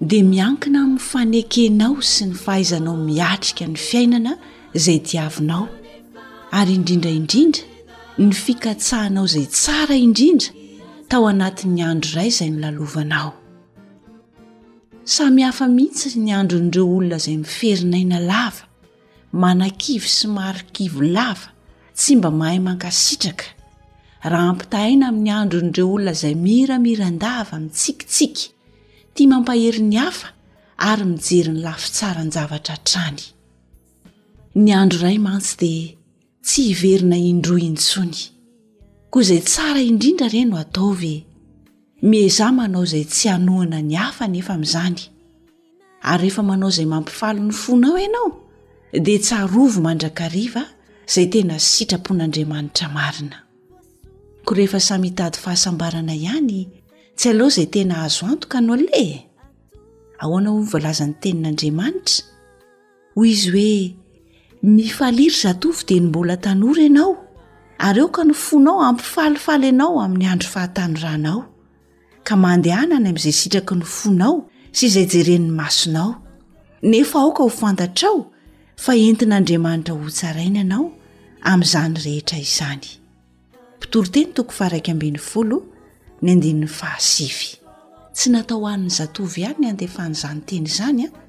dia miankina amin'ny fanekenao sy ny fahaizanao miatrika ny fiainana izay diavinao ary indrindra indrindra ny fikatsahanao izay tsara indrindra tao anatin'ny andro iray izay nolalovanao samy hafa mihitsy ry ny andron'ireo olona izay miferin'aina lava manakivy sy marikivy lava tsy mba mahay mankasitraka raha ampitahaina amin'ny andron'ireo olona izay miramiran-dava mitsikitsiky Tia mampahery ny hafa ary mijery ny lafitsaran-javatra hatrany. Ny andro iray mantsy dia tsy hiverina indroa intsony. Koa izay tsara indrindra re no ataovy e! Miezaha manao izay tsy hanohana ny hafa anefa amin'izany. Ary rehefa manao izay mampifaly ny fonao ianao dia tsarovy mandrakariva izay tena sitrapon'Andriamanitra marina. ko rehefa samy hitady fahasambarana ihany tsy aleo izay tena azo antoka no ale e ahoana ho ny voalazan'ny tenin'andriamanitra hoy izy hoe mifaliry zatovy dia ny mbola tanora ianao ary eo ka ny fonao ampifalifaly ianao amin'ny andro fahatanoranao ka mandehana any amin'izay sitraky ny fonao sy izay jeren'ny masonao nefa aoka ho fantatrao fa entin'andriamanitra hotsaraina ianao amin'izany rehetra izany mpitoroteny toko faraik ambin'ny folo ny andin'ny fahasify tsy natao an'ny zatovo ihany ny andefan'izany teny izany a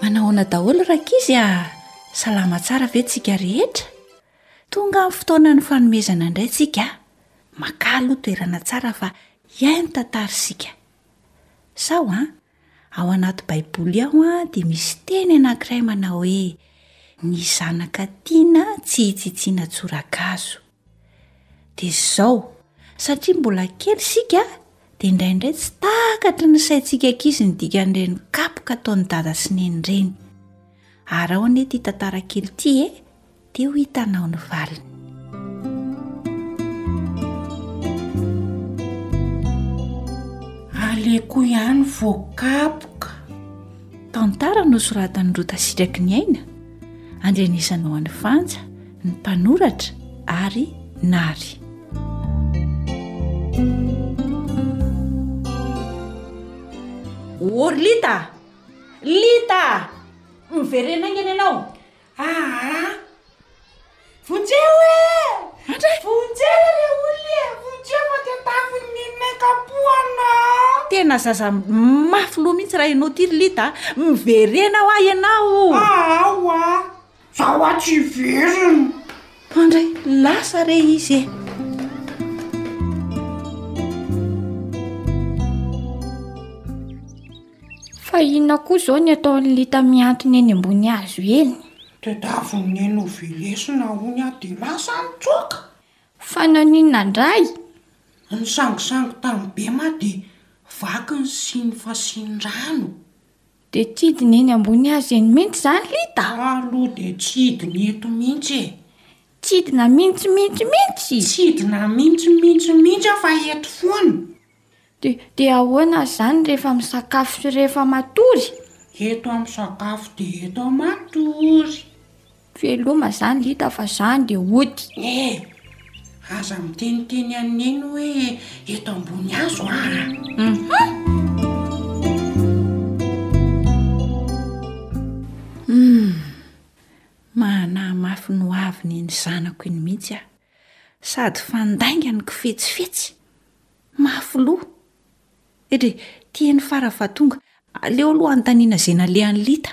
manahoana daholo rankizy a salama tsara ve tsika rehetra tonga ny fotoana ny fanomezana indray tsika makalo toerana tsara fa hiaino tantara isika sao a ao anaty baiboly aho a dia misy teny anankiray manao hoe ny zanaka tiana tsy hitsitsiana tsorakazo Dia izao, satria mbola kely isika dia indraindray tsy takatry ny saintsika ankizy ny dikan'ireny kapoka ataon'i dada sy neny ireny. Araho anie ity tantara kely ity e, dia ho hitanao ny valiny. Aleko ihany voakapoka. Tantara nosoratan'i Rota Sitraky ny Aina, andrenesana ho an'i Fanja, ny mpanoratra ary nary ory lita lita miverena aingana ianao aa ah! vonjeo e andray vonjeo le olona e vonjeo fa de tafin'ny mekapoana tena zaza mafy loha mihitsy raha ianao ty ry lita miverena ho ahy ianao aa ah, oa Za hoa tsy hiverina. Handray lasa re izy e. Fa inona koa izao ny ataon'i Lita mihantona eny ambony hazo eny? Tadiaviny neny ho velesina hono aho dia lasa nitsoaka. Fa naninona indray? Nisangisangy tamin'i Bema aho dia vaky ny siny fasian-drano. Dia tsy hidina eny ambony azy eny mihitsy izany Lita? Ahy aloha dia tsy hidina eto mihitsy e! Tsy hidina mihitsy-mihitsy mihitsy? Tsy hidina mihitsy-mihitsy mihitsy aho fa eto foana. Dia, dia ahoana ary izany rehefa misakafo sy rehefa matory? Eto aho misakafo dia eto aho matory. Veloma zany lita fa zany de ody. Eh! Aza miteniteny an'i Neny hoe eto ambony hazo a! Humm! Mahanahy mafy ny ho avin'iny zanako iny mihitsy aho. Sady fandainga no kifetsifetsy. Mafy loha. Edre, ty eny Faravatonga. Aleo aloha hanontaniana izay nalehan'i Lita.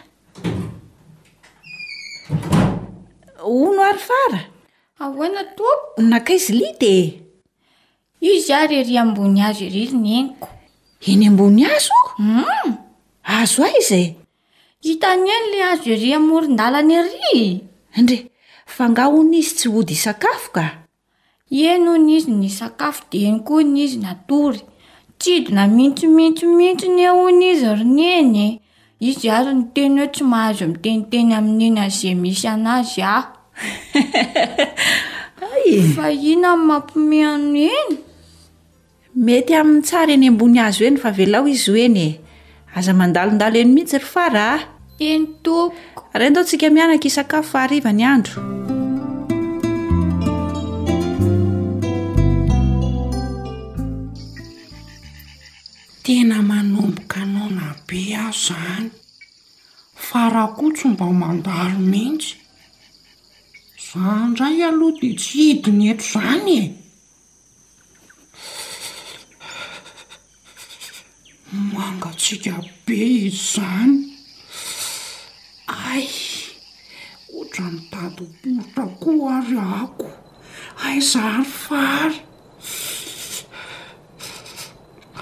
Hono ary Fara? Ahoana tompoko? Nankaiza i Lita e? Izy ary ery ambony hazo ery ry neniko. Eny ambony hazo? Hum! Hazo aiza e? Hitany eny ilay hazo ery amoron-dalana ery. Endrey, f'angaha hono izy tsy hody hisakafo ka? Eny hono izy nisakafo dia eny koa hono izy natory. Tsidina mihitsy-mihitsy mihitsy anie hono izy ry neny e! Izy ary niteny hoe tsy mahazo miteniteny amin'i neny an'izay misy an'azy aho. Hay e! Fa inona no mampihomehy an'i neny? Mety amin'ny tsara eny ambony hazo eny fa velao izy ho eny e! Aza mandalondalo eny mihitsy ry Fara a! Eny tompoko! Ary andao tsika mianaka hisakafo fa hariva ny andro. Tena manomboka noana be aho izany. Fara koa tsy mba mandalo mihitsy. Izaho indray aloha dia tsy hidina eto izany e! Mangatsiaka be izany. Hay, ohatran'ny mitady ho poritra koa ary ako. Aiza ary fary?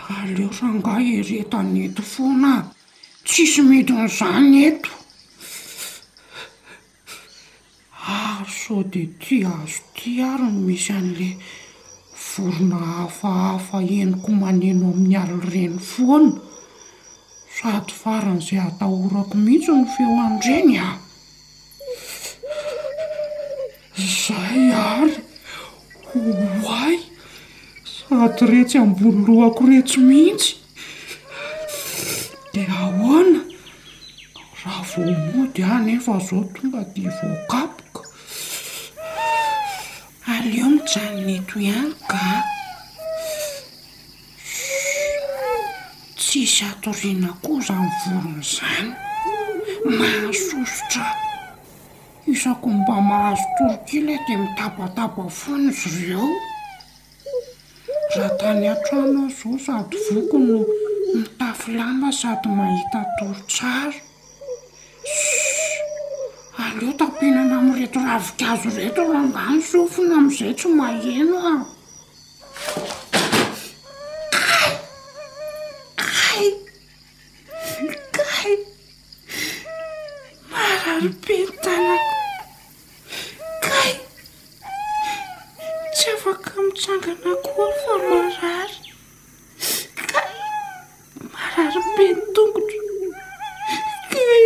Aleo rangahy ery entana eto foana a! Tsisy midin'izany eto. Ary sao dia ity hazo ity ary no misy an'le vorona hafahafa henoko maneno amin'ny alina ireny foana? Sady faran'izay atahorako mihitsy ny feo an'ireny a! Izay ary! Oay! Sady retsy ambony lohako retsy mihitsy. Dia ahoana raha vao mody aho nefa izao tonga dia voakapoka. Aleo mijanona eto ihany ka. Tsisy hatoriana koa izany vorona izany. Mahasosotra ahy. Isako mba mahazo torok'ila aho dia mitabataba foana izy ireo. Raha tany an-trano aho izao sady voky no mitafy lamba sady mahita toro-tsary. Shhh, aleo tampenana amin'ireto ravinkazo ireto aloha angaha ny sofina amin'izay tsy maheno aho. Kay! Kay! Vitaly! Marary be ny tanako. Kay! Tsy afaka mitsangana koa fa marary. Kay! Marary be ny tongotro. Kay!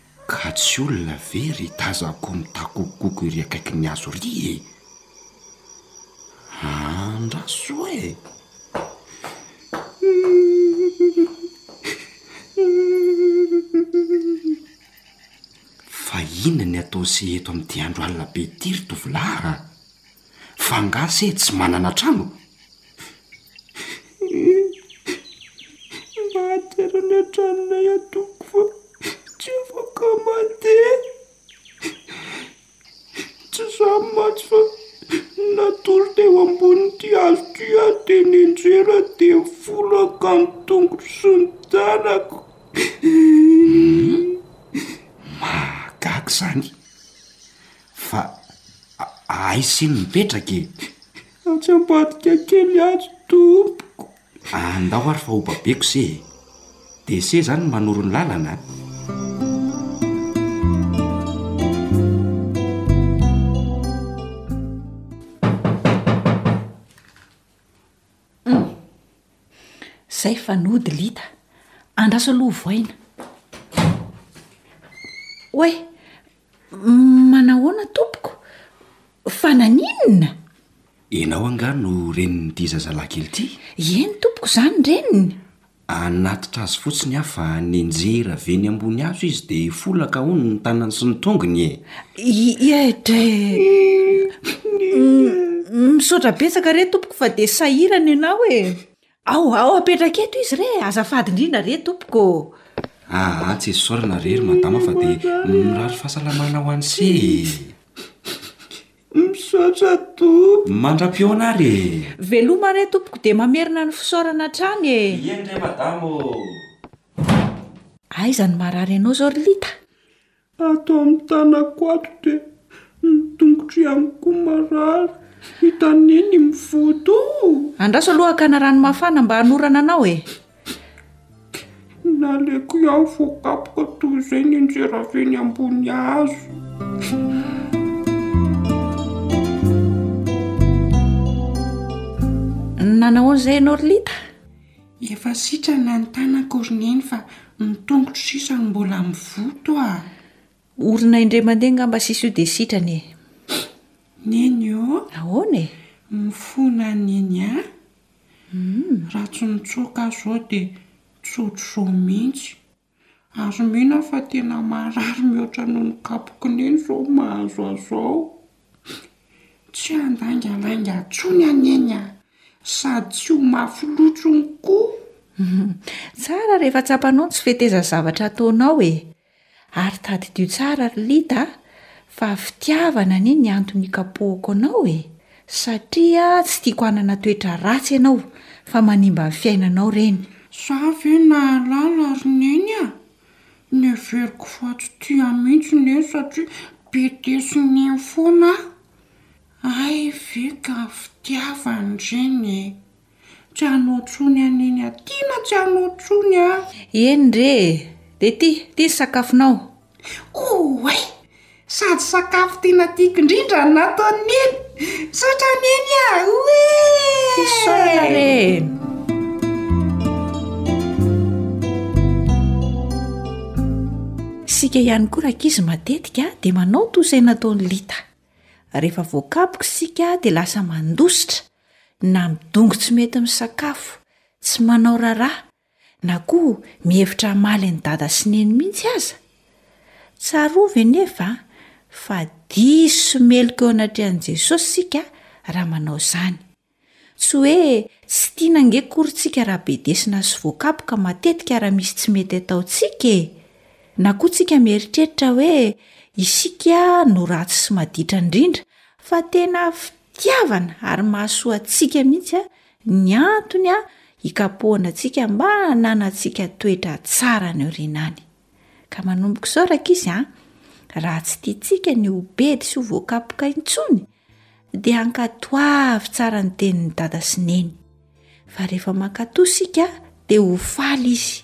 Ka tsy olona ve ry tazako mitakokoko ery akaikin'ny hazo ry e? Andraso e! Fa inona ny ataon'se eto amin'ity andro alina be ity ry tovolahy a? Fa nga se tsy manana trano? Mba aterany an-tranonay aho tompoko fa tsy afaka mandeha. Tsy zany mantsy fa natory teo ambonin'ity hazo ty aho de nenjehina de mifolaka ny tongotro sy ny tanako. Mahagaga izany. Fa aiza iny mipetraka e? Atsy ambadika kely atsy tompoko. Andao ary fa ho babeko se e. Dia se izany no manoro ny lalana a. Izay fa nody Lita. Andraso aloha ho voaina. Oay! Manahoana tompoko? Fa naninona? Ianao angaha no renin'ity zazalahy kely ity? Eny tompoko, izaho ny reniny. Hanatitra azy fotsiny aho fa nenjehira avy eny ambony hazo izy dia folaka hono ny tanany sy ny tongony e! Ie dra e! Misaotra betsaka re tompoko fa dia sahirana ianao e! Ao, ao apetraka eto izy re! Azafady indrindra re, tompoko ô! Aa, tsy esosorana re ry madama fa dia mirary fahasalamana ho an'i se e! Misaotra tompoko! Mandra-pihaona ary e! Veloma re tompoko dia mamerina ny fisaorana hatrany e! Eny re madama ô! Aiza no marary anao izao ry Lita? Ato amin'ny tanako ato dia ny tongotro ihany koa marary. Hitan'ie ny mivoto o! Andraso aloha hakana rano mafana mba hanorana anao e! Naleko ihany ny voakapoka toy izay nianjera avy eny ambony hazo. Nanao an'izay ianao ry Lita? Efa sitrana ny tanako ry neny fa ny tongotro sisa no mbola mivoto a! Orina indray mandeha ngamba sisa io dia sitrana e! Neny ô! Ahoana e? Mifona an neny a! Raha tsy mitsoaka aho izao dia tsy ohatr'izao mihitsy. Azo mino aho fa tena marary mihoatra noho ny kapoky neny izao ny mahazo azy ao. Tsy handaingalainga intsony anie iny an! Sady tsy ho mafy loatra hono koa. Tsara rehefa tsapanao ny tsy fetezan'ny zavatra ataonao e! Ary tadidio tsara ry Lida a, fa fitiavana anie ny antony ikapohako anao e! Satria tsy tiako hanana toetra ratsy ianao, fa manimba ny fiainanao ireny. Za ve nahalala ry Neny a! Neveriko fa tsy tia mihitsy Neny satria bedesin'i Neny foana aho. Hay ve ka fitiavany ireny e! Tsy anao tsony an iny an! Tiana tsy anao tsony an! Eny re e! Dia ty, ty ny sakafonao? Oay! Sady sakafo tena tiako indrindra no nataon'i Neny! Misaotra Neny a! Isaorana re e! Isika ihany koa rankizy matetika dia manao toa izay nataon'i Lita. Rehefa voakapoka isika dia lasa mandositra, na midongy tsy mety misakafo, tsy manao raharaha, na koa mihevitra hamaly an'i dada sy neny mihitsy aza? Tsarovy anefa fa diso meloka eo anatrehan'i Jesosy isika raha manao izany. Tsy hoe tsy tiana ange akory isika raha bedesina sy voakapoka matetika raha misy tsy mety ataontsika e! Na koa isika mieritreritra hoe isika no ratsy sy maditra indrindra fa tena tiavana ary mahasoa antsika mihitsy a ny antony a hikapohana antsika mba hananantsika toetra tsara ny oriana any ka manomboko izao raka izy a raha tsy tiantsika ny ho bedy sy ho voakapoka intsony dia hankatoavy tsara ny tenin'ny dada sy neny fa rehefa mankatosika dia ho faly izy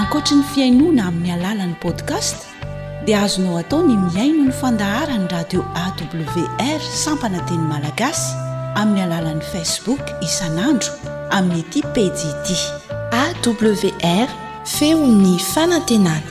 Ankoatry ny fihainoana amin'ny alalan'ny podcast dia azonao atao ny mihaino ny fandaharan'ny radio awr sampana teny malagasy amin'ny alalan'ny facebook isan'andro amin'nyity pejy ity awr feon'ny fanantenana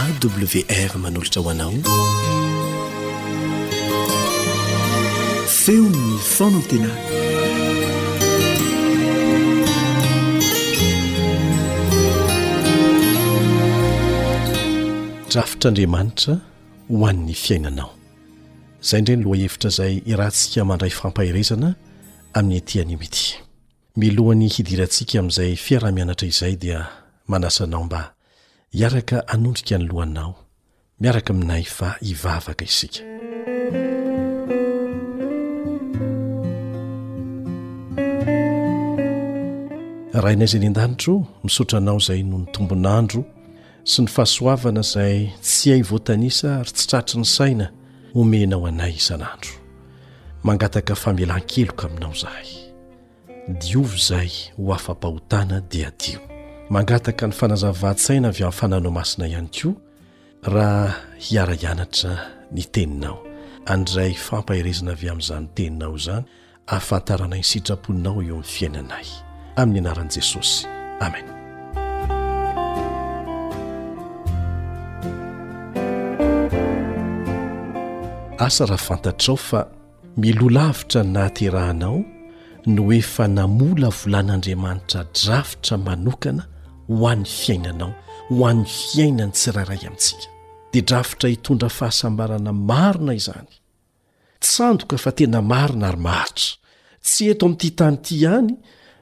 AWR manolotra ho anao feon'ny fonantenana drafitr'Andriamanitra ho an'ny fiainanao izay indray ny lohahevitra izay irahantsika mandray fampaherezana amin'ny ety anio ity Milohan'ny hidirantsika amin'izay fiaraha-mianatra izay dia manasa anao mba hiaraka hanondrika ny lohanao miaraka aminay fa hivavaka isika. Rainay izay ny an-danitro, misaotra anao izay noho ny tombon'andro sy ny fahasoavana izay tsy hay voatanisa ary tsy tratry ny saina omenao anay isan'andro. Mangataka famelan-keloka aminao izahay. Diovy izay ho afa-pahotana dia adio. Mangataka ny fanazavan-tsaina avy amin'ny fananao masina ihany koa raha hiara-hianatra ny teninao. Andray fampaherezana avy amin'izany teninao izany ahafantaranay ny sitraponao eo amin'ny fiainanay. Amin'ny anaran'i Jesosy. Amena. Asa raha fantatrao fa Miloha lavitra ny nahaterahanao no efa namolavolan'Andriamanitra drafitra manokana ho an'ny fiainanao, ho an'ny fiainan'ny tsirairay amintsika. Dia drafitra hitondra fahasambarana marina izany. Tsandoka fa tena marina ary maharitra, tsy eto amin'ity tany ity ihany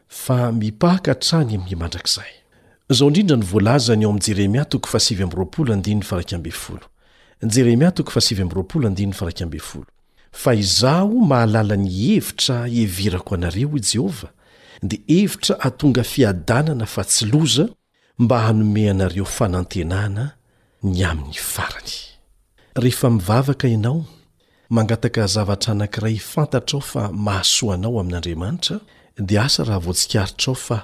fa mipaka hatrany amin'ny mandrakizay. Izao indrindra no voalazany ao amin'i Jeremia toko fahasivy amby roapolo andininy fairaika ambin'ny folo. Jeremia toko fahasivy amby roapolo andininy fairaika ambin'ny folo. Fa izaho mahalala ny hevitra heverako anareo, hoy Jehovah, dia hevitra hahatonga fiadanana fa tsy loza, mba hanome anareo fanantenana ny amin'ny farany. Rehefa mivavaka ianao, mangataka zavatra anankiray fantatrao fa mahasoa anao amin'Andriamanitra, dia asa raha voatsikaritra ao fa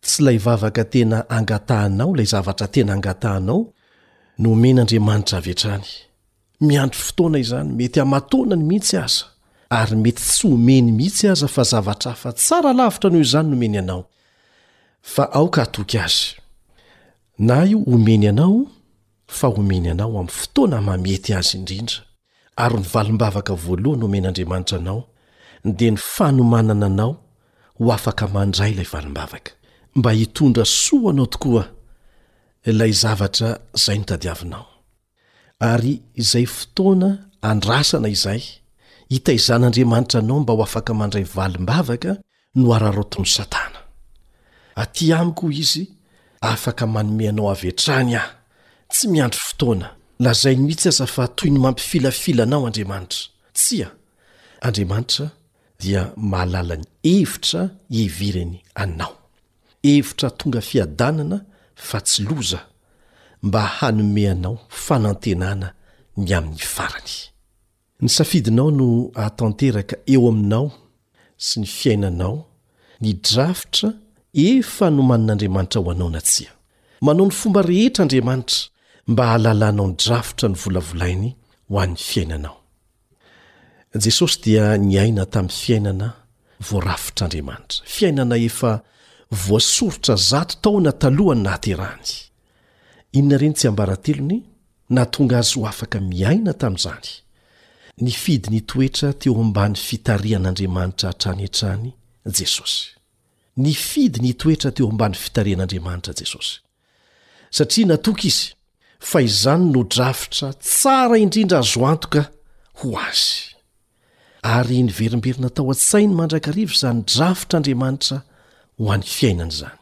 Tsy ilay vavaka tena angatahanao, ilay zavatra tena angatahanao no omen'Andriamanitra avy hatrany. Miandry fotoana izany, mety aman-taonany mihitsy aza, ary mety tsy homeny mihitsy aza fa zavatra hafa tsara lavitra noho izany no omeny anao. Fa aoka hatoky azy. Na io omeny anao, fa omeny anao amin'ny fotoana mahamety azy indrindra. Ary ny valim-bavaka voalohany omen'Andriamanitra anao dia ny fanomanana anao ho afaka mandray ilay valim-bavaka, mba hitondra soa ho anao tokoa ilay zavatra izay notadiavinao. Ary izay fotoana andrasana izay hitaizan'Andriamanitra anao mba ho afaka mandray valim-bavaka no araraotin'i Satana. Atỳ amiko, hoy izy, afaka manome anao avy hatrany aho. Tsy miandry fotoana. Lazainy mihitsy aza fa toy ny mampifilafila anao Andriamanitra. Tsia, Andriamanitra dia mahalala ny hevitra iheverany anao. Hevitra tonga fiadanana fa tsy loza, mba hanome anao fanantenana ny amin'ny farany. Ny safidinao no hahatanteraka eo aminao sy ny fiainanao ny drafitra efa nomanin'Andriamanitra ho anao na tsia. Manao ny fomba rehetra Andriamanitra mba hahalalanao ny drafitra novolavolainy ho an'ny fiainanao. Jesosy dia niaina tamin'ny fiainana voarafitr'Andriamanitra, fiainana efa voasoritra zato taona talohan'ny nahaterahany. Inona re ny tsiambaratelony nahatonga azy ho afaka miaina tamin'izany? Nifidy ny toetra teo ambany fitarihan'Andriamanitra hatrany hatrany Jesosy. Nifidy ny toetra teo ambany fitarihan'Andriamanitra Jesosy, satria natoky izy fa izany no drafitra tsara indrindra azo antoka ho azy. Ary niverimberina tao an-tsainy mandrakariva izany drafitr'Andriamanitra ho an'ny fiainany izany.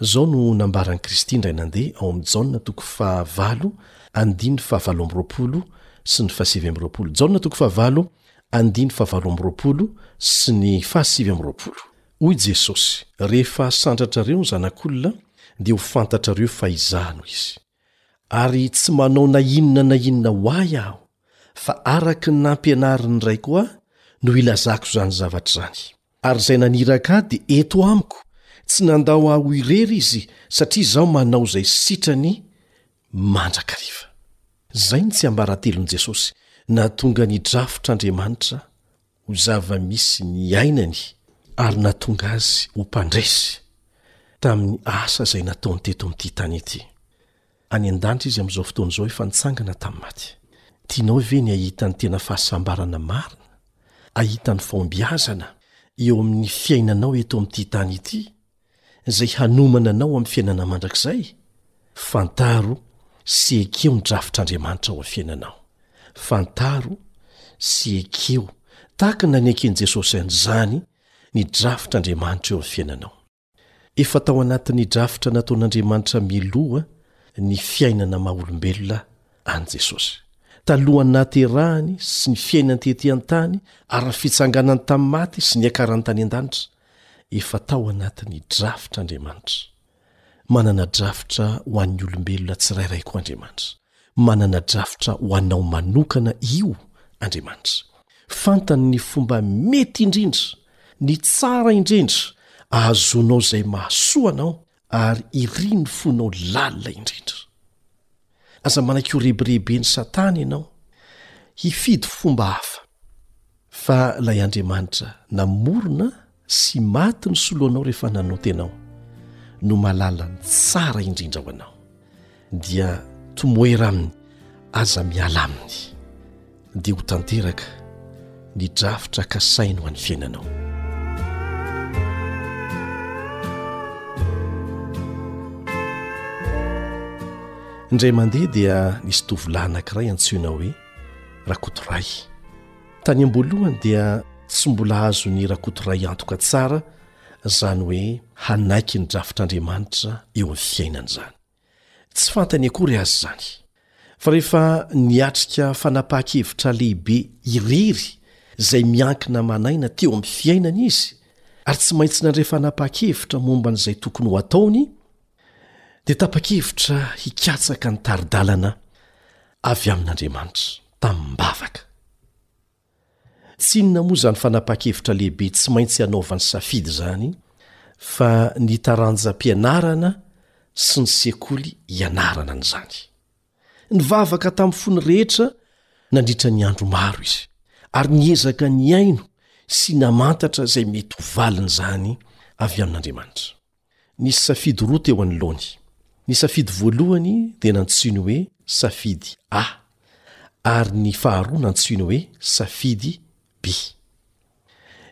Izao no nambaran'i Kristy indray nandeha ao amin'i Jaona toko fahavalo andininy fahavalo amby roapolo sy ny fahasivy amby roapolo. Jaona toko fahavalo andininy fahavalo amby roapolo sy ny fahasivy amby roapolo. Hoy Jesosy, Rehefa sandratrareo ny Zanak'olona, dia ho fantatrareo fa Izaho no Izy. Ary tsy manao na inona na inona ho Ahy Aho, fa araka ny nampianarin'ny Raiko Ahy no ilazako izany zavatra izany. Ary izay naniraka ahy dia eto amiko, tsy nandao ahy ho irery izy, satria izaho manao izay sitrany mandrakariva. Izay ny tsiambaratelon'i Jesosy, nahatonga ny drafitr'Andriamanitra ho zava-misy niainany, ary nahatonga azy ho mpandresy tamin'ny asa izay nataony teto amin'ity tany ity. Any an-danitra izy amin'izao fotoana izao efa nitsangana tamin'ny maty. Tianao ve ny hahita ny tena fahasambarana marina, hahita ny fahombiazana eo amin'ny fiainanao eto amin'ity tany ity, izay hanomana anao amin'ny fiainana mandrakizay? Fantaro sy ekeo ny drafitr'Andriamanitra ho an'ny fiainanao. Fantaro sy ekeo, tahaka ny naneken'i Jesosy an'izany, ny drafitr'Andriamanitra eo amin'ny fiainanao. Efa tao anatin'ny drafitra nataon'Andriamanitra mialoha ny fiainana maha-olombelona an'i Jesosy. Talohan'ny nahaterahany sy ny fiainany tetỳ an-tany ary ny fitsanganany tamin'ny maty sy niakarany tany an-danitra, efa tao anatin'ny drafitr'Andriamanitra. Manana drafitra ho an'ny olombelona tsirairay koa Andriamanitra. Manana drafitra ho anao manokana io Andriamanitra. Fantany ny fomba mety indrindra, ny tsara indrindra ahazoanao izay mahasoa anao ary irin'ny fonao lalina indrindra. Aza manaiky ho rebireben'i Satana ianao hifidy fomba hafa. Fa ilay Andriamanitra namorona sy maty nisolo anao rehefa nanota ianao no mahalala ny tsara indrindra ho anao. Dia tomoera aminy, aza miala aminy. Dia ho tanteraka ny drafitra kasainy ho an'ny fiainanao. Indray mandeha dia nisy tovolahy anankiray antsoina hoe Rakotoray. Tany am-boalohany dia tsy mbola azon'i Rakotoray antoka tsara izany hoe hanaiky ny drafitr'Andriamanitra eo amin'ny fiainany izany. Tsy fantany akory aza izany. Fa rehefa niatrika fanapahan-kevitra lehibe irery izay miankina aman'aina teo amin'ny fiainany izy, ary tsy maintsy nandray fanapahan-kevitra momba an'izay tokony ho ataony, dia tapa-kevitra hikatsaka ny tari-dalana avy amin'Andriamanitra, tamim-bavaka. Tsy inona moa izany fanapahan-kevitra lehibe tsy maintsy hanaovany safidy izany, fa ny taranjam-pianarana sy ny sekoly ianarana an'izany. Nivavaka tamin'ny fony rehetra nandritra ny andro maro izy, ary niezaka nihaino sy namantatra izay mety ho valin'izany avy amin'Andriamanitra. Nisy safidy roa teo anoloany. Ny safidy voalohany dia nantsoiny hoe safidy A, ary ny faharoa nantsoiny hoe safidy B.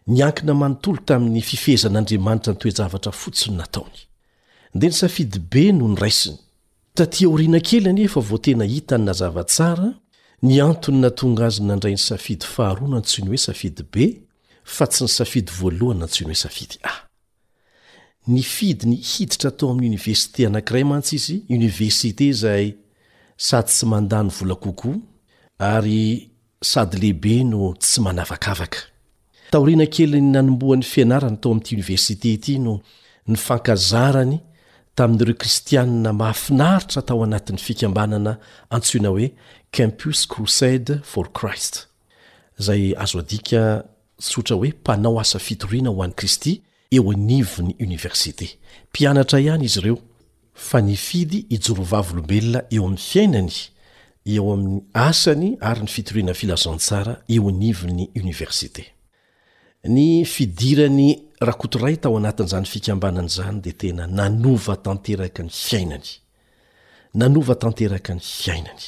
Niankina manontolo tamin'ny fifehezan'Andriamanitra ny toe-javatra fotsiny nataony. Dia ny safidy B no noraisiny. Tatỳ aoriana kely anefa vao tena hitany nazava tsara ny antony nahatonga azy nandray ny safidy faharoa nantsoiny hoe safidy B, fa tsy ny safidy voalohany nantsoiny hoe safidy A. Nifidy ny hiditra tao amin'ny oniversite anankiray mantsy izy, oniversite izay sady tsy mandany vola kokoa ary sady lehibe no tsy manavakavaka. Taoriana kelin'ny nanombohany fianarany tao amin'ity oniversite ity no nifankazarany tamin'ireo Kristianina mahafinaritra tao anatin'ny fikambanana antsoina hoe Campus Crusade for Christ. izay azo adika tsotra hoe mpanao asa fitoriana ho an'i Kristy eo anivon'ny oniversite. Mpianatra ihany izy ireo, fa nifidy hijoro vavolombelona eo amin'ny fiainany, eo amin'ny asany ary ny fitoriana filazantsara eo anivon'ny oniversite. Ny fidiran'i Rakotoray tao anatin'izany fikambanana izany dia tena nanova tanteraka ny fiainany. Nanova tanteraka ny fiainany.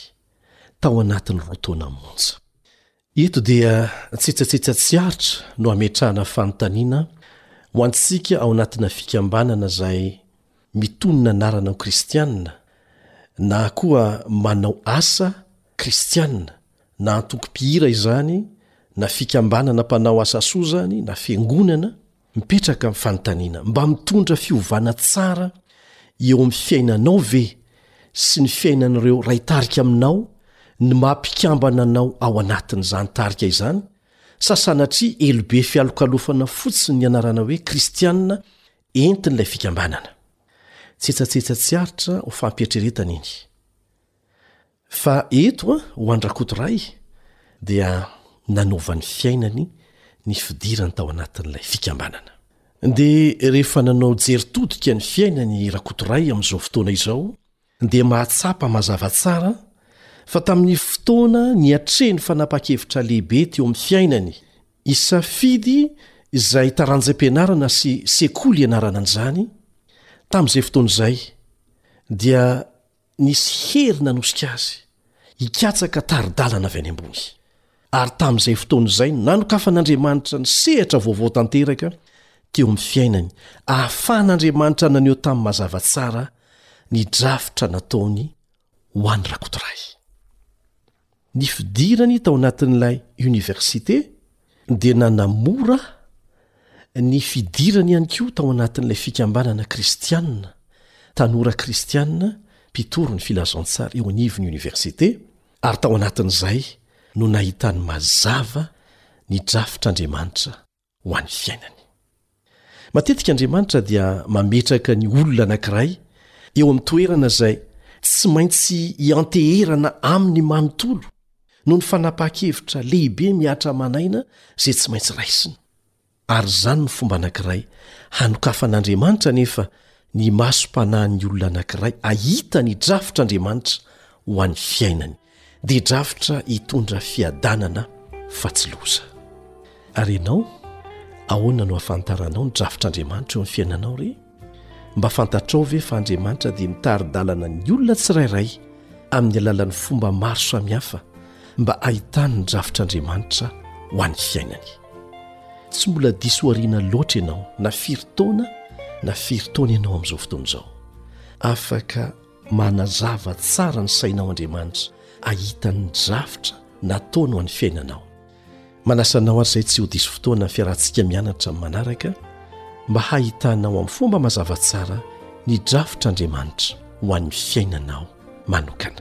tao anatin'ny roa taona monja. Eto dia tsetsatsetsa tsy aritra no ametrahana fanontaniana ho antsika ao anatina fikambanana izay mitonona anarana ho kristianina na koa manao asa kristianina, na antoko mpihira izany, na fikambanana mpanao asa soa izany, na fiangonana, Mipetraka ny fanontaniana, mba mitondra fiovana tsara eo amin'ny fiainanao ve sy ny fiainan'ireo raitarika aminao ny maha mpikambana anao ao anatin'izany tarika izany sa sanatria elobe fialokalofana fotsiny ny anarana hoe kristiana entin'ilay fikambanana? Tsetsatsetsa tsy aritra ho fampieritreretana iny. Fa eto an, ho an-dRakotoray dia nanova ny fiainany ny fidirany tao anatin'ilay fikambanana. Dia rehefa nanao jery todika ny fiainany i Rakotoray amin'izao fotoana izao dia mahatsapa mazava tsara fa tamin'ny fotoana niatrehiny fanapahan-kevitra lehibe teo amin'ny fiainany hisafidy izay taranjam-pianarana sy sekoly hianarana an'izany, tamin'izay fotoana izay dia Nisy hery nanosika azy hikatsaka tari-dalana avy any ambony. Ary tamin'izay fotoana izay no nanokafan'Andriamanitra ny sehatra vaovao tanteraka teo amin'ny fiainany, ahafahan'Andriamanitra naneho tamin'ny mazava tsara ny drafitra nataony ho an'i Rakotorahy. Ny fidirany tao anatin'ilay oniversite dia nanamora ny fidirany ihany koa tao anatin'ilay fikambanana kristiana, tanora kristiana mpitory ny filazantsara eo anivon'ny oniversite, ary tao anatin'izay no nahitany mazava ny drafitr'Andriamanitra ho an'ny fiainany. Matetika Andriamanitra dia mametraka ny olona anankiray eo amin'ny toerana izay tsy maintsy hianteherana aminy manontolo noho ny fanapahan-kevitra lehibe mihatra aman'aina izay tsy maintsy raisina. Ary izany no fomba anankiray hanokafan'Andriamanitra anefa ny masom-panahin'ny olona anankiray hahita ny drafitr'Andriamanitra ho an'ny fiainany. dia drafitra hitondra fiadanana fa tsy loza. Ary ianao, ahoana no ahafantaranao ny drafitr'Andriamanitra eo amin'ny fiainanao re? Mba fantatrao ve fa Andriamanitra dia mitari-dalana ny olona tsirairay amin'ny alalan'ny fomba maro samihafa mba hahitany ny drafitr'Andriamanitra ho an'ny fiainany? Tsy mbola diso aoriana loatra ianao na firy taona na firy taona ianao amin'izao fotoana izao. Afaka Manazava tsara ny sainao Andriamanitra ahitany ny drafitra nataony ho an'ny fiainanao. Manasa anao ary izay tsy ho diso fotoana ny fiarahantsika mianatra amin'ny manaraka mba hahitanao amin'ny fomba mazava tsara ny drafitr'Andriamanitra ho an'ny fiainanao manokana.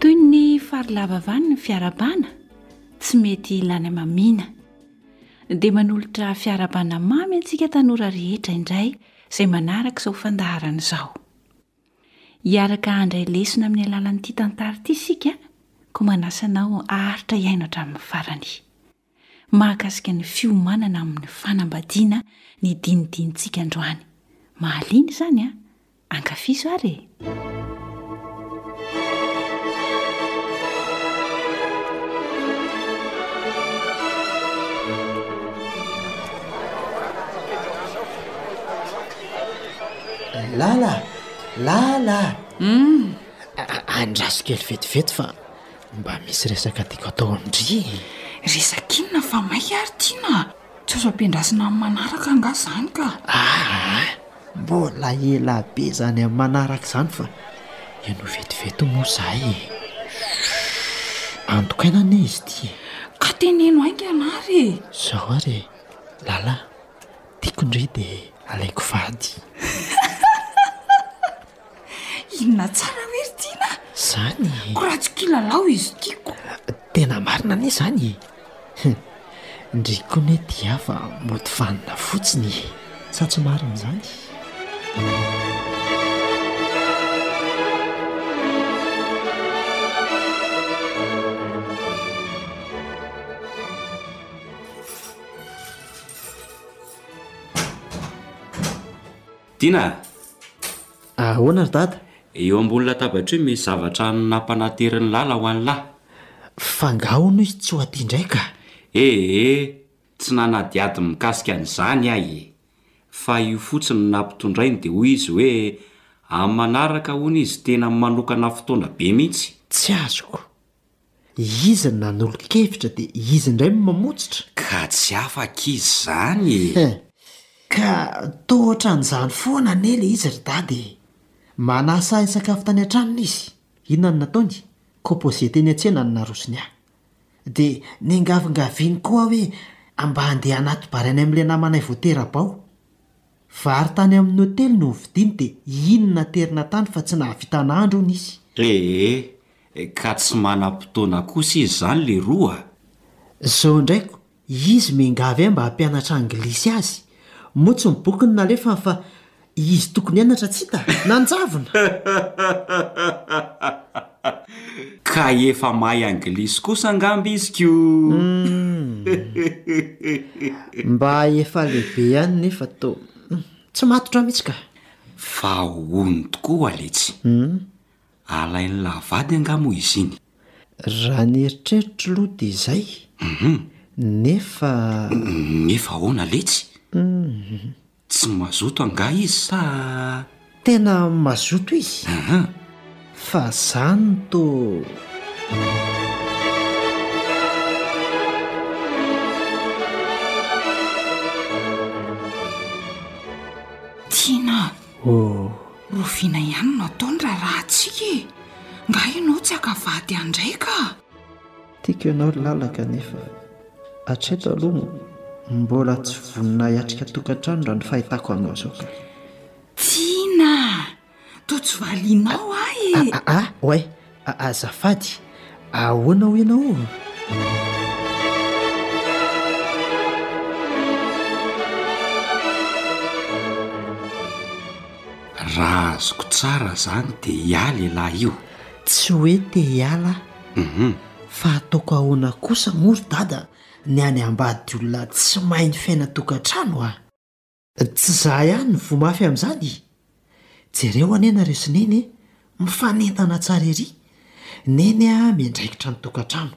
Toy ny fary lava vany ny fiarabana tsy mety hilany amamiana. Dia manolotra fiarabana mamy antsika tanora rehetra indray izay manaraka izao fandaharana izao. Hiaraka handray lesona amin'ny alalan'ity tantara ity isika koa manasa anao haharitra hihaino hatramin'ny farany. mahakasika ny fiomanana amin'ny fanambadiana ny dinidinintsika androany. Mahaliana izany a! Ankafizo ary e! Lala, lala! Andraso kely vetivety fa. Mba misy resaka tiako atao amin-dry e! Resaka inona fa maika ary tiana? Tsy azo ampiandrasina amin'ny manaraka angaha izany ka? Aa! Mbola ela be izany amin'ny manaraka izany fa ianao vetivety moa izahay e! Shhh! Antokaina anie izy ity e! Ka teneno haingana ary e! Izao ary e! Lala, tiako indray dia alaiko vady. Inona tsara hoe ry Tiana a? Zany e! Ko raha tsy kilalao izy tiako. Tena marina anie zany e! Hum! Ndry kony hoe tia ahy fa mody vanona fotsiny e! Sa tsy marina zany? Dina a! Ahoana ry Dada? Eo ambony latabatra io misy zavatra nampanaterin'i Lala ho an'i Lah. Fa angaha hono izy tsy ho aty indray ka? He he, tsy nanadihady mikasika an'izany aho e! Fa io fotsiny no nampitondrainy dia hoy izy hoe amin'ny manaraka hono izy tena manokana fotoana be mihitsy. Tsy azoko. Iza no nanolo-kevitra dia iza indray no mamotsitra? Ka tsy afaka izy izany e! He! Ka toa ohatran'izany foana anie ilay izy ry dada e! Manasa ahy hisakafo tany an-tranony izy. Inona no nataony? Composé teny an-tsena no narosony ahy. Dia nengavingaviany koa aho hoe mba handeha hanato-barainy amin'ilay namanay vao tera-bao. Vary tany amin'ny hotely no novidiany dia iny naterina tany fa tsy nahavitana andro hono izy. Ee, ka tsy manam-potoana kosa izy izany leroa a! Izao indray koa, izy miangavy ahy mba hampianatra anglisy azy. Moa tsy ny boky no nalefany fa izy tokony hianatra tsy hita? Nanjavona! Ka efa mahay anglisy kosa angamba izy ko! Mba efa lehibe ihany nefa to. Tsy matotra mihitsy ka! Fa hono tokoa letsy. Alain'i Lahavady angaha moa izy iny? Raha ny eritreritro aloha dia izay. Nefa. Nefa ahoana letsy? Tsy mazoto angaha izy sa. Tena mazoto izy? Aha. Fa zany toa. Tiana a! Oh. Roviana ihany no ataony raharahantsika e! Angaha ianao tsy haka vady handray ka! Tiako ianao ry lala kanefa hatreto aloha mbola tsy vonona hiatrika tokantrano raha ny fahitako anao izao ka. Tiana a! Toa tsy valianao ahy e! Ah ah ah! Oay! Azafady! Ahoana hoy ianao o? Raha azoko tsara izany dia hiala ialahy io. Tsy hoe te hiala aho. Hum. Fa ataoko ahoana kosa moa ry dada ny any ambady olona tsy mahay ny fiainan-tokantrano a! Tsy za ihany ny voa mafy amin'izany e! Jereo anie nareo sy neny e! Mifanentana tsara ery! Neny a miandraikitra ny tokantrano,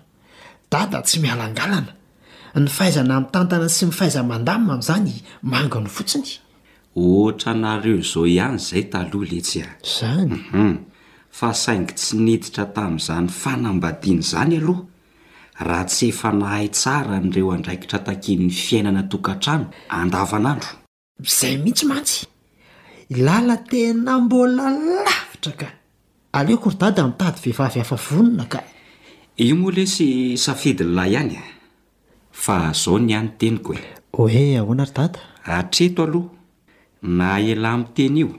dada tsy mialangalana, ny fahaizana mitantana sy ny fahaiza-mandamina amin'izany manginy fotsiny! Ohatranareo izao ihany izay taloha letsy a! Zany? Hum, fa saingy tsy niditra tamin'izany fanambadiana izany aloha raha tsy efa nahay tsara an'ireo andraikitra takian'ny fiainana an-tokantrano andavanandro. Izay mihitsy mantsy! I Lala tena mbola lavitra ka! Aleoko ry Dada mitady vehivavy hafa vonona ka! Io moa lesy safidin'lah ihany a! fa zao ny ahy ny teniko e! Oe ahoana ry dada? Hatreto aloha, na elah miteny io,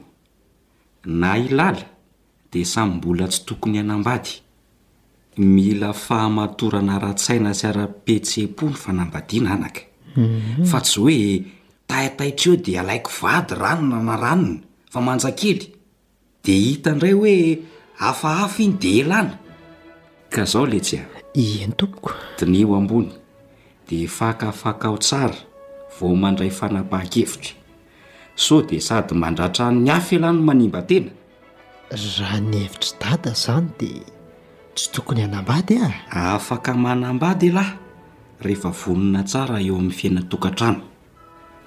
na i lala dia samy mbola tsy tokony hanambady. Mila fahamatorana ara-tsaina sy ara-pihetseham-po ny fanambadiana anaka. Fa tsy hoe taitaitra eo dia alaiko vady ranona na ranona fa manjakely Dia hita indray hoe hafahafa iny dia elana. Ka zao letsy a! Ien tompoko. Diniho ambony, dia fakafakao tsara vao mandray fanapahan-kevitra. Sao dia sady mandratra an'ny hafa ialahy no manimba tena? Raha ny hevitr'i Dada izany dia tsy tokony hanambady a! Afaka manambady ialahy rehefa vonona tsara eo amin'ny fiainan-tokantrano.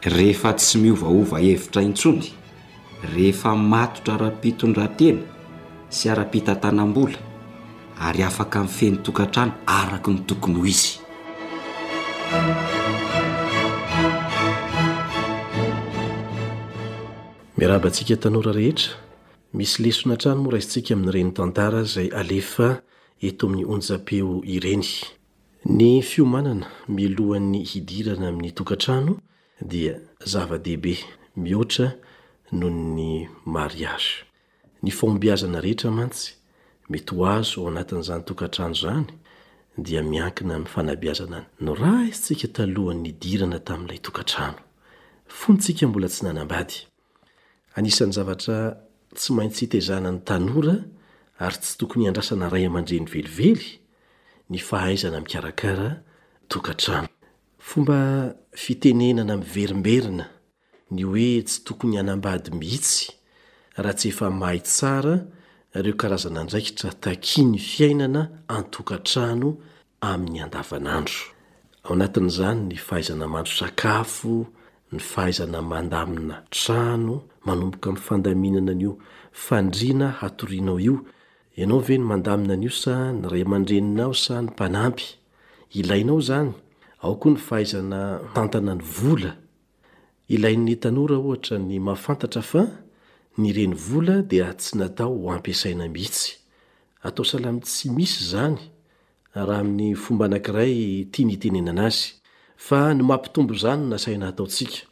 Rehefa tsy miovaova hevitra intsony, rehefa matotra ara-pitondran-tena sy ara-pitantanam-bola, ary afaka mifehy tokantrano araka ny tokony ho izy. Miarahaba antsika tanora rehetra. Misy lesona hatrany moa raisintsika amin'ireny tantara izay alefa eto amin'ny onjam-peo ireny. Ny fiomanana milohan'ny hidirana amin'ny tokantrano dia zava-dehibe mihoatra noho ny mariazy. Ny fahombiazana rehetra mantsy mety ho azo ao anatin'izany tokantrano izany dia miankina amin'ny fanabeazana noraisintsika talohan'ny nidirana tamin'ilay tokantrano. Fony tsika mbola tsy nanambady Anisan'ny zavatra tsy maintsy hitezana ny tanora ary tsy tokony hiandrasana ray aman-dreny velively ny fahaizana mikarakara tokantrano. Fomba fitenenana miverimberina ny hoe tsy tokony hanambady mihitsy raha tsy efa mahay tsara ireo karazan'andraikitra takian'ny fiainana an-tokantrano amin'ny andavanandro. Ao anatin'izany ny fahaizana mahandro sakafo ny fahaizana mandamina trano manomboka amin'ny fandaminana an'io fandriana hatorianao io, ianao ve no mandamina an'io sa ny ray aman-dreninao sa ny mpanampy? ilainao izany, ao koa ny fahaizana mitantana ny vola, ilain'ny tanora ohatra ny mahafantatra fa ny renivola dia tsy natao ho ampiasaina mihitsy, atao salama tsy misy izany raha amin'ny fomba anankiray tiany hitenenana azy, fa ny mampitombo izany no nasaina hataontsika.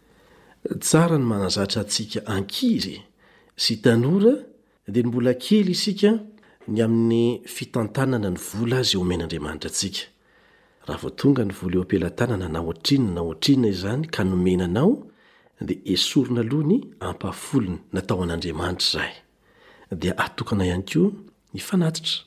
Tsara ny manazatra antsika ankizy sy tanora dia ny mbola kely isika ny amin'ny fitantanana ny vola izay omen'Andriamanitra antsika. Raha vao tonga ny vola eo am-pelatanana na ohatrinona na ohatrinona izany ka nomena anao dia esorina aloha ny ampahafolony, natao an'Andriamanitra izay, dia atokana ihany koa ny fanatitra.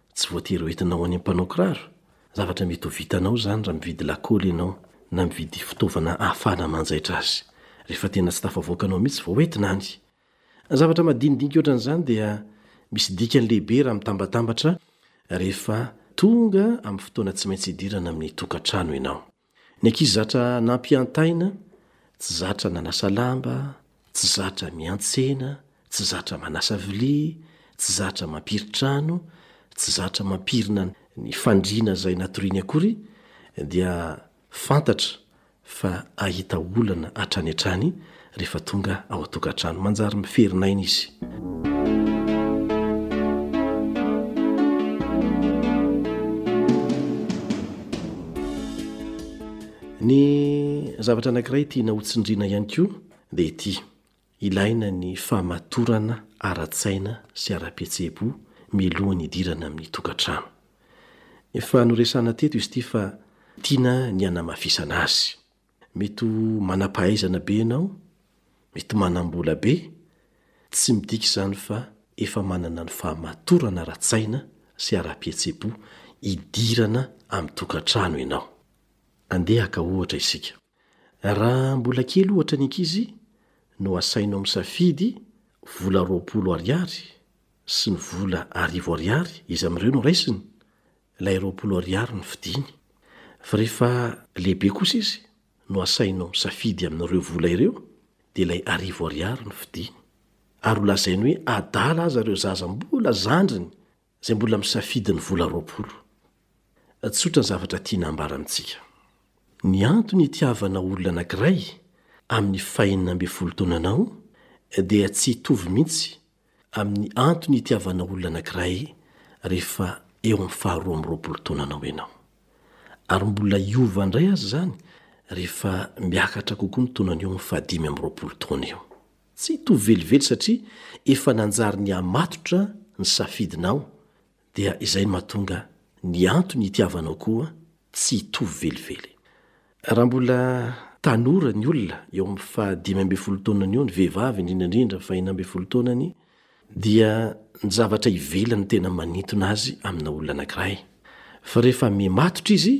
Tsy voatery ho entinao any amin'ny mpanao kiraro. Zavatra mety ho vitanao izany raha mividy lakôly ianao na mividy fitaovana ahafahana manjaitra azy. Rehefa tena tsy tafavoakanao mihitsy vao entina any. Ny zavatra madinidinika ohatran'izany dia misy dikany lehibe raha mitambatambatra rehefa tonga amin'ny fotoana tsy maintsy hidirana amin'ny tokantrano ianao. Ny ankizy zatra nampiantaina, tsy zatra nanasa lamba, tsy zatra miantsena, tsy zatra manasa vilia, tsy zatra mampiry trano, tsy zatra mampirina ny fandriana izay natoriany akory, dia fantatra fa hahita olana hatrany hatrany rehefa tonga ao an-tokantrano. Manjary miferin'aina izy. Ny zavatra anankiray tiana ho tsindriana ihany koa dia ity, ilaina ny fahamatorana ara-tsaina sy ara-pihetseham-po mialohan'ny hidirana amin'ny tokantrano. Efa noresahana teto izy ity fa tiana ny hanamafisana azy. Mety ho manam-pahaizana be ianao, mety manam-bola be, tsy midika izany fa efa manana ny fahamatorana ara-tsaina sy ara-pihetseham-po hidirana amin'ny tokantrano ianao. Andeha haka ohatra isika. Raha mbola kely ohatra ny ankizy no asainao misafidy, vola roapolo ariary sy ny vola arivo ariary iza amin'ireo no raisiny? Ilay roapolo ariary no fidiny. Fa rehefa lehibe kosa izy no asainao misafidy amin'ireo vola ireo dia ilay arivo ariary no fidiny. Ary ho lazainy hoe adala aza ireo zaza mbola zandriny izay mbola misafidy ny vola roapolo. Tsotra ny zavatra tiana ambara amintsika. Ny antony itiavana olona anankiray amin'ny fahenina ambin'ny folo taonanao dia tsy hitovy mihitsy amin'ny antony hitiavanao olona anankiray rehefa eo amin'ny faharoa amby roapolo taonanao ianao. Ary mbola hiova indray aza izany rehefa miakatra kokoa ny taonany eo amin'ny fahadimy amby roapolo taona eo. Tsy hitovy velively satria efa nanjary nihamatotra ny safidinao Dia izay no mahatonga ny antony itiavanao koa tsy hitovy velively. Raha mbola tanora ny olona, eo amin'ny faha dimy ambin'ny folo taonany eo, ny vehivavy indrindra indrindra faha enina ambin'ny folo taonany, dia ny zavatra ivelany no tena manintona azy amina olona anankiray. Fa rehefa miha matotra izy,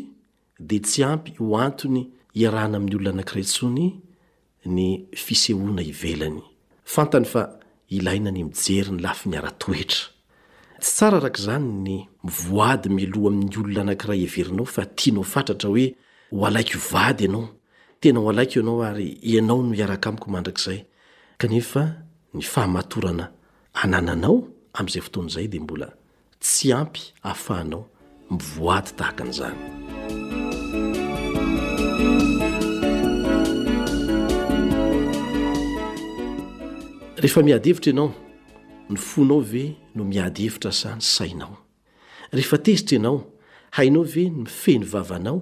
dia tsy ampy ho antony hiarahana amin'ny olona anankiray intsony ny fisehoana ivelany. Fantany fa ilaina ny mijery ny lafiny ara-toetra. Tsy tsara araka izany ny mivoady mialoha amin'ny olona anankiray heverinao fa tianao fatratra hoe ho alaiko vady ianao, tena ho alaiko ianao ary ianao no hiaraka amiko mandrakizay, kanefa ny fahamatorana anananao amin'izay fotoana izay dia mbola Tsy ampy ahafahanao mivoady tahaka an'izany. Rehefa miady hevitra ianao, ny fonao ve no miady hevitra sa ny sainao? Rehefa tezitra ianao, hainao ve ny mifehy ny vavanao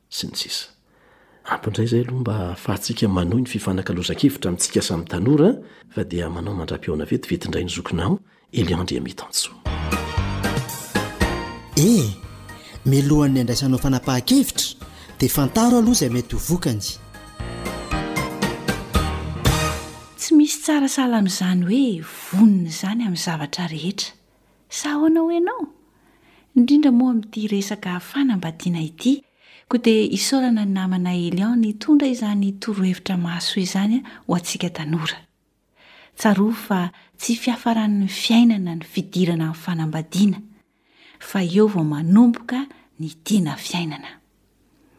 sy ny sisa Ampy indray izay aloha mba ahafahantsika manohy ny fifanakalozan-kevitra amintsika samy tanora fa dia manao mandra-pihaona vetivety indray ny zokinao Elian Andriamitantsoa. E! Milohan'ny handraisanao fanapahan-kevitra dia fantaro aloha izay mety ho vokany. Tsy misy tsara sahala amin'izany hoe vonona izany amin'ny zavatra rehetra. Sa ahoana hoy ianao? Indrindra moa amin'ity resaka fanambadiana ity. Koa dia isaorana ny namana Elian nitondra izany torohevitra mahasoa izany ho antsika tanora. Tsarovy fa tsy fiafaran'ny fiainana ny fidirana amin'ny fanambadiana, fa eo vao manomboka ny tiana fiainana.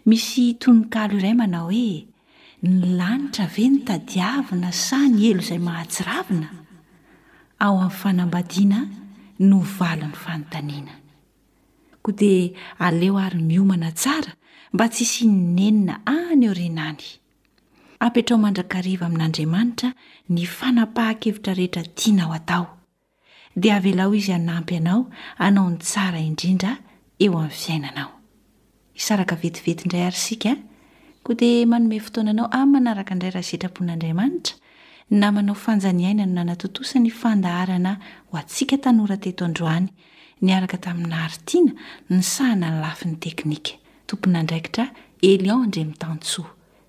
Misy tononkalo iray manao hoe, Ny lanitra ve no tadiavina sa ny helo izay mahatsiravina? Ao amin'ny fanambadiana no valin'ny fanontaniana. Koa dia aleo àry miomana tsara mba tsy hisian'ny nenina any aoriana any. Apetrao mandrakariva amin'Andriamanitra ny fanapahan-kevitra rehetra tianao atao. dia avelao Izy hanampy anao hanao ny tsara indrindra eo amin'ny fiainanao. Hisaraka vetivety indray àry isika, koa dia manome fotoana anao hamanaraka indray raha sitrapon'Andriamanitra, ny namanao Fanja Niaina no nanatontosa ny fandaharana ho antsika tanora teto androany, niaraka tamin'i Nary Tiana nisahana ny lafiny teknika, tompon'andraikitra Elion Andriamitantsoa.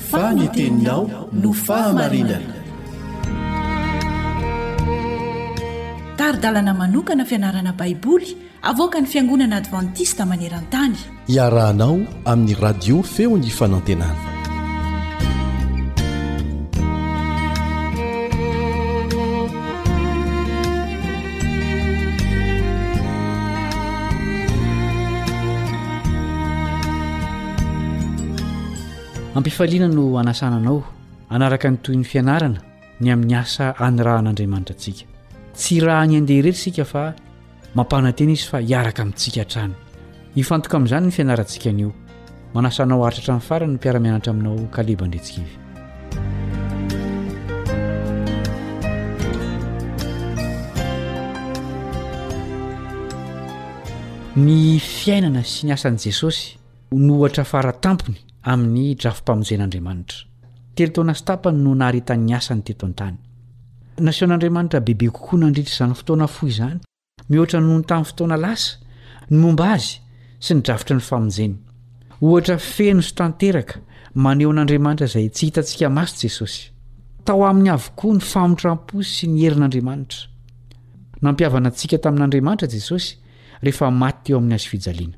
fa ny teninao no fahamarinana. Tari-dalana manokana fianarana Baiboly avoakan'ny Fiangonana Advantista maneran-tany. Iarahanao amin'ny Radio Feon'ny Fanantenana. Am-pifaliana no hanasana anao hanaraka ny tohin'ny fianarana ny amin'ny asa anirahan'Andriamanitra antsika. Tsy raha any andeha irery isika fa mampanantena izy fa hiaraka amintsika hatrany. Hifantoka amin'izany ny fianarantsika anio. Manasa anao haharitra hatramin'ny farany ny mpiara-mianatra aminao Kaleb Andriantsikivy. Ny fiainana sy ny asan'i Jesosy. ho nohatra fara tampony amin'ny drafi-pamonjen'Andriamanitra. Telo taona sy tapany no naharitany ny asany teto an-tany. Nasehon'Andriamanitra bebe kokoa nandritra izany fotoana fohy izany, mihoatra noho ny tamin'ny fotoana lasa, ny momba azy sy ny drafitry ny famonjeny. Ohatra feno sy tanteraka maneho an'Andriamanitra izay tsy hitantsika maso Jesosy. Tao aminy avokoa ny famotram-po sy ny herin'Andriamanitra. Nampihavana antsika tamin'Andriamanitra Jesosy rehefa maty teo amin'ny hazofijaliana.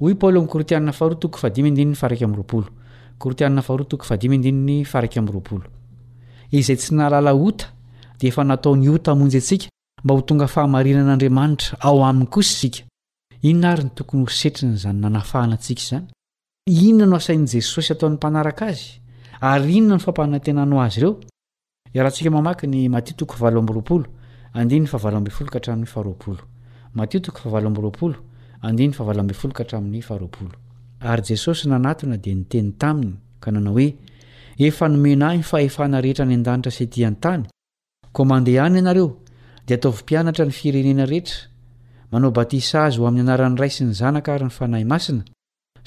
Hoy i Paoly ao amin'ny Korintianina faharoa toko fahadimy andininy faha iraika amby roapolo, Korintianina faharoa toko fahadimy andininy faha iraika amby roapolo, Izay tsy nahalala ota, dia efa natao ny ota hamonjy antsika, mba ho tonga fahamarinan'Andriamanitra ao aminy kosa isika. Inona àry no tokony ho setrin'izany nanafahana antsika izany? Inona no asain'i Jesosy ataon'ny mpanaraka azy, ary inona no fampanantenany ho azy ireo? Iarahantsika mamaky ny Matio toko fahavalo amby roapolo, andininy fahavalo ambin'ny folo ka hatramin'ny faharoapolo. Matio toko fahavalo amby roapolo, andininy fahavalo ambin'ny folo ka hatramin'ny faharoapolo. Ary Jesosy nanatona dia niteny taminy, ka nanao hoe, Efa nomena ahy ny fahefana rehetra any an-danitra sy ety an-tany, koa mandeha any ianareo, dia ataovy mpianatra ny firenena rehetra, manao batisa azy ho amin'ny anaran'ny Ray sy ny Zanaka ary ny Fanahy Masina,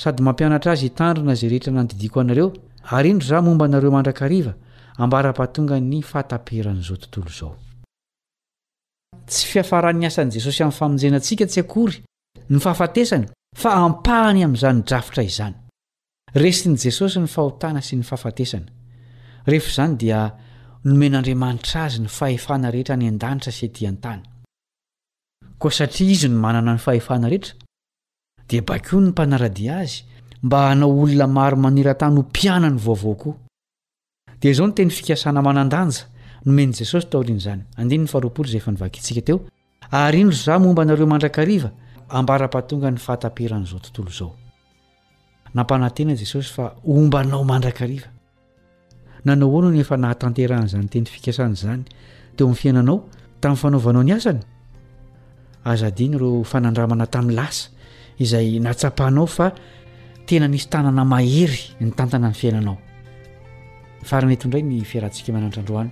Sady mampianatra azy hitandrina izay rehetra nandidiako anareo, ary indro izaho momba anareo mandrakariva, ambara-pahatongan'ny fahataperan'izao tontolo izao. Tsy fiafaran'ny asan'i Jesosy amin'ny famonjena antsika tsy akory ny fahafatesany, fa ampahany amin'izany drafitra izany. Resin'i Jesosy ny fahotana sy ny fahafatesana. Rehefa izany dia nomen'Andriamanitra azy ny fahefana rehetra any an-danitra sy etỳ an-tany. Koa satria izy no manana ny fahefana rehetra, Dia baikoiny ny mpanara-dia azy mba hanao olona maro maneran-tany ho mpianany vaovao koa. Dia izao ny teny fikasana manan-danja nomen'i Jesosy taorian'izany, andininy faharoapolo izay efa novakintsika teo, Ary indro izaho momba anareo mandrakariva ambara-pahatongan'ny fahataperan'izao tontolo izao. Nampanantena Jesosy fa homba anao mandrakariva. Na nahoana no efa nahatanterahany izany teny fikasana izany teo amin'ny fiainanao tamin'ny fanaovanao ny asany? Aza adino ireo fanandramana tamin'ny lasa izay nahatsapanao fa tena nisy tanana mahery nitantana ny fiainanao. Farany eto indray ny fiarahantsika manaitra androany.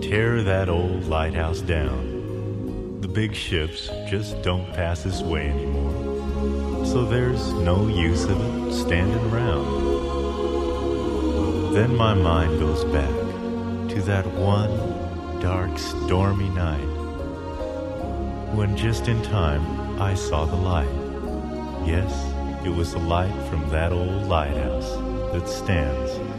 tear that old lighthouse down the big ships just don't pass his way anymore so there's no use of standing around then my mind goes back to that one dark stormy night when just in time i saw the light yes it was a light from that old lighthouse that stands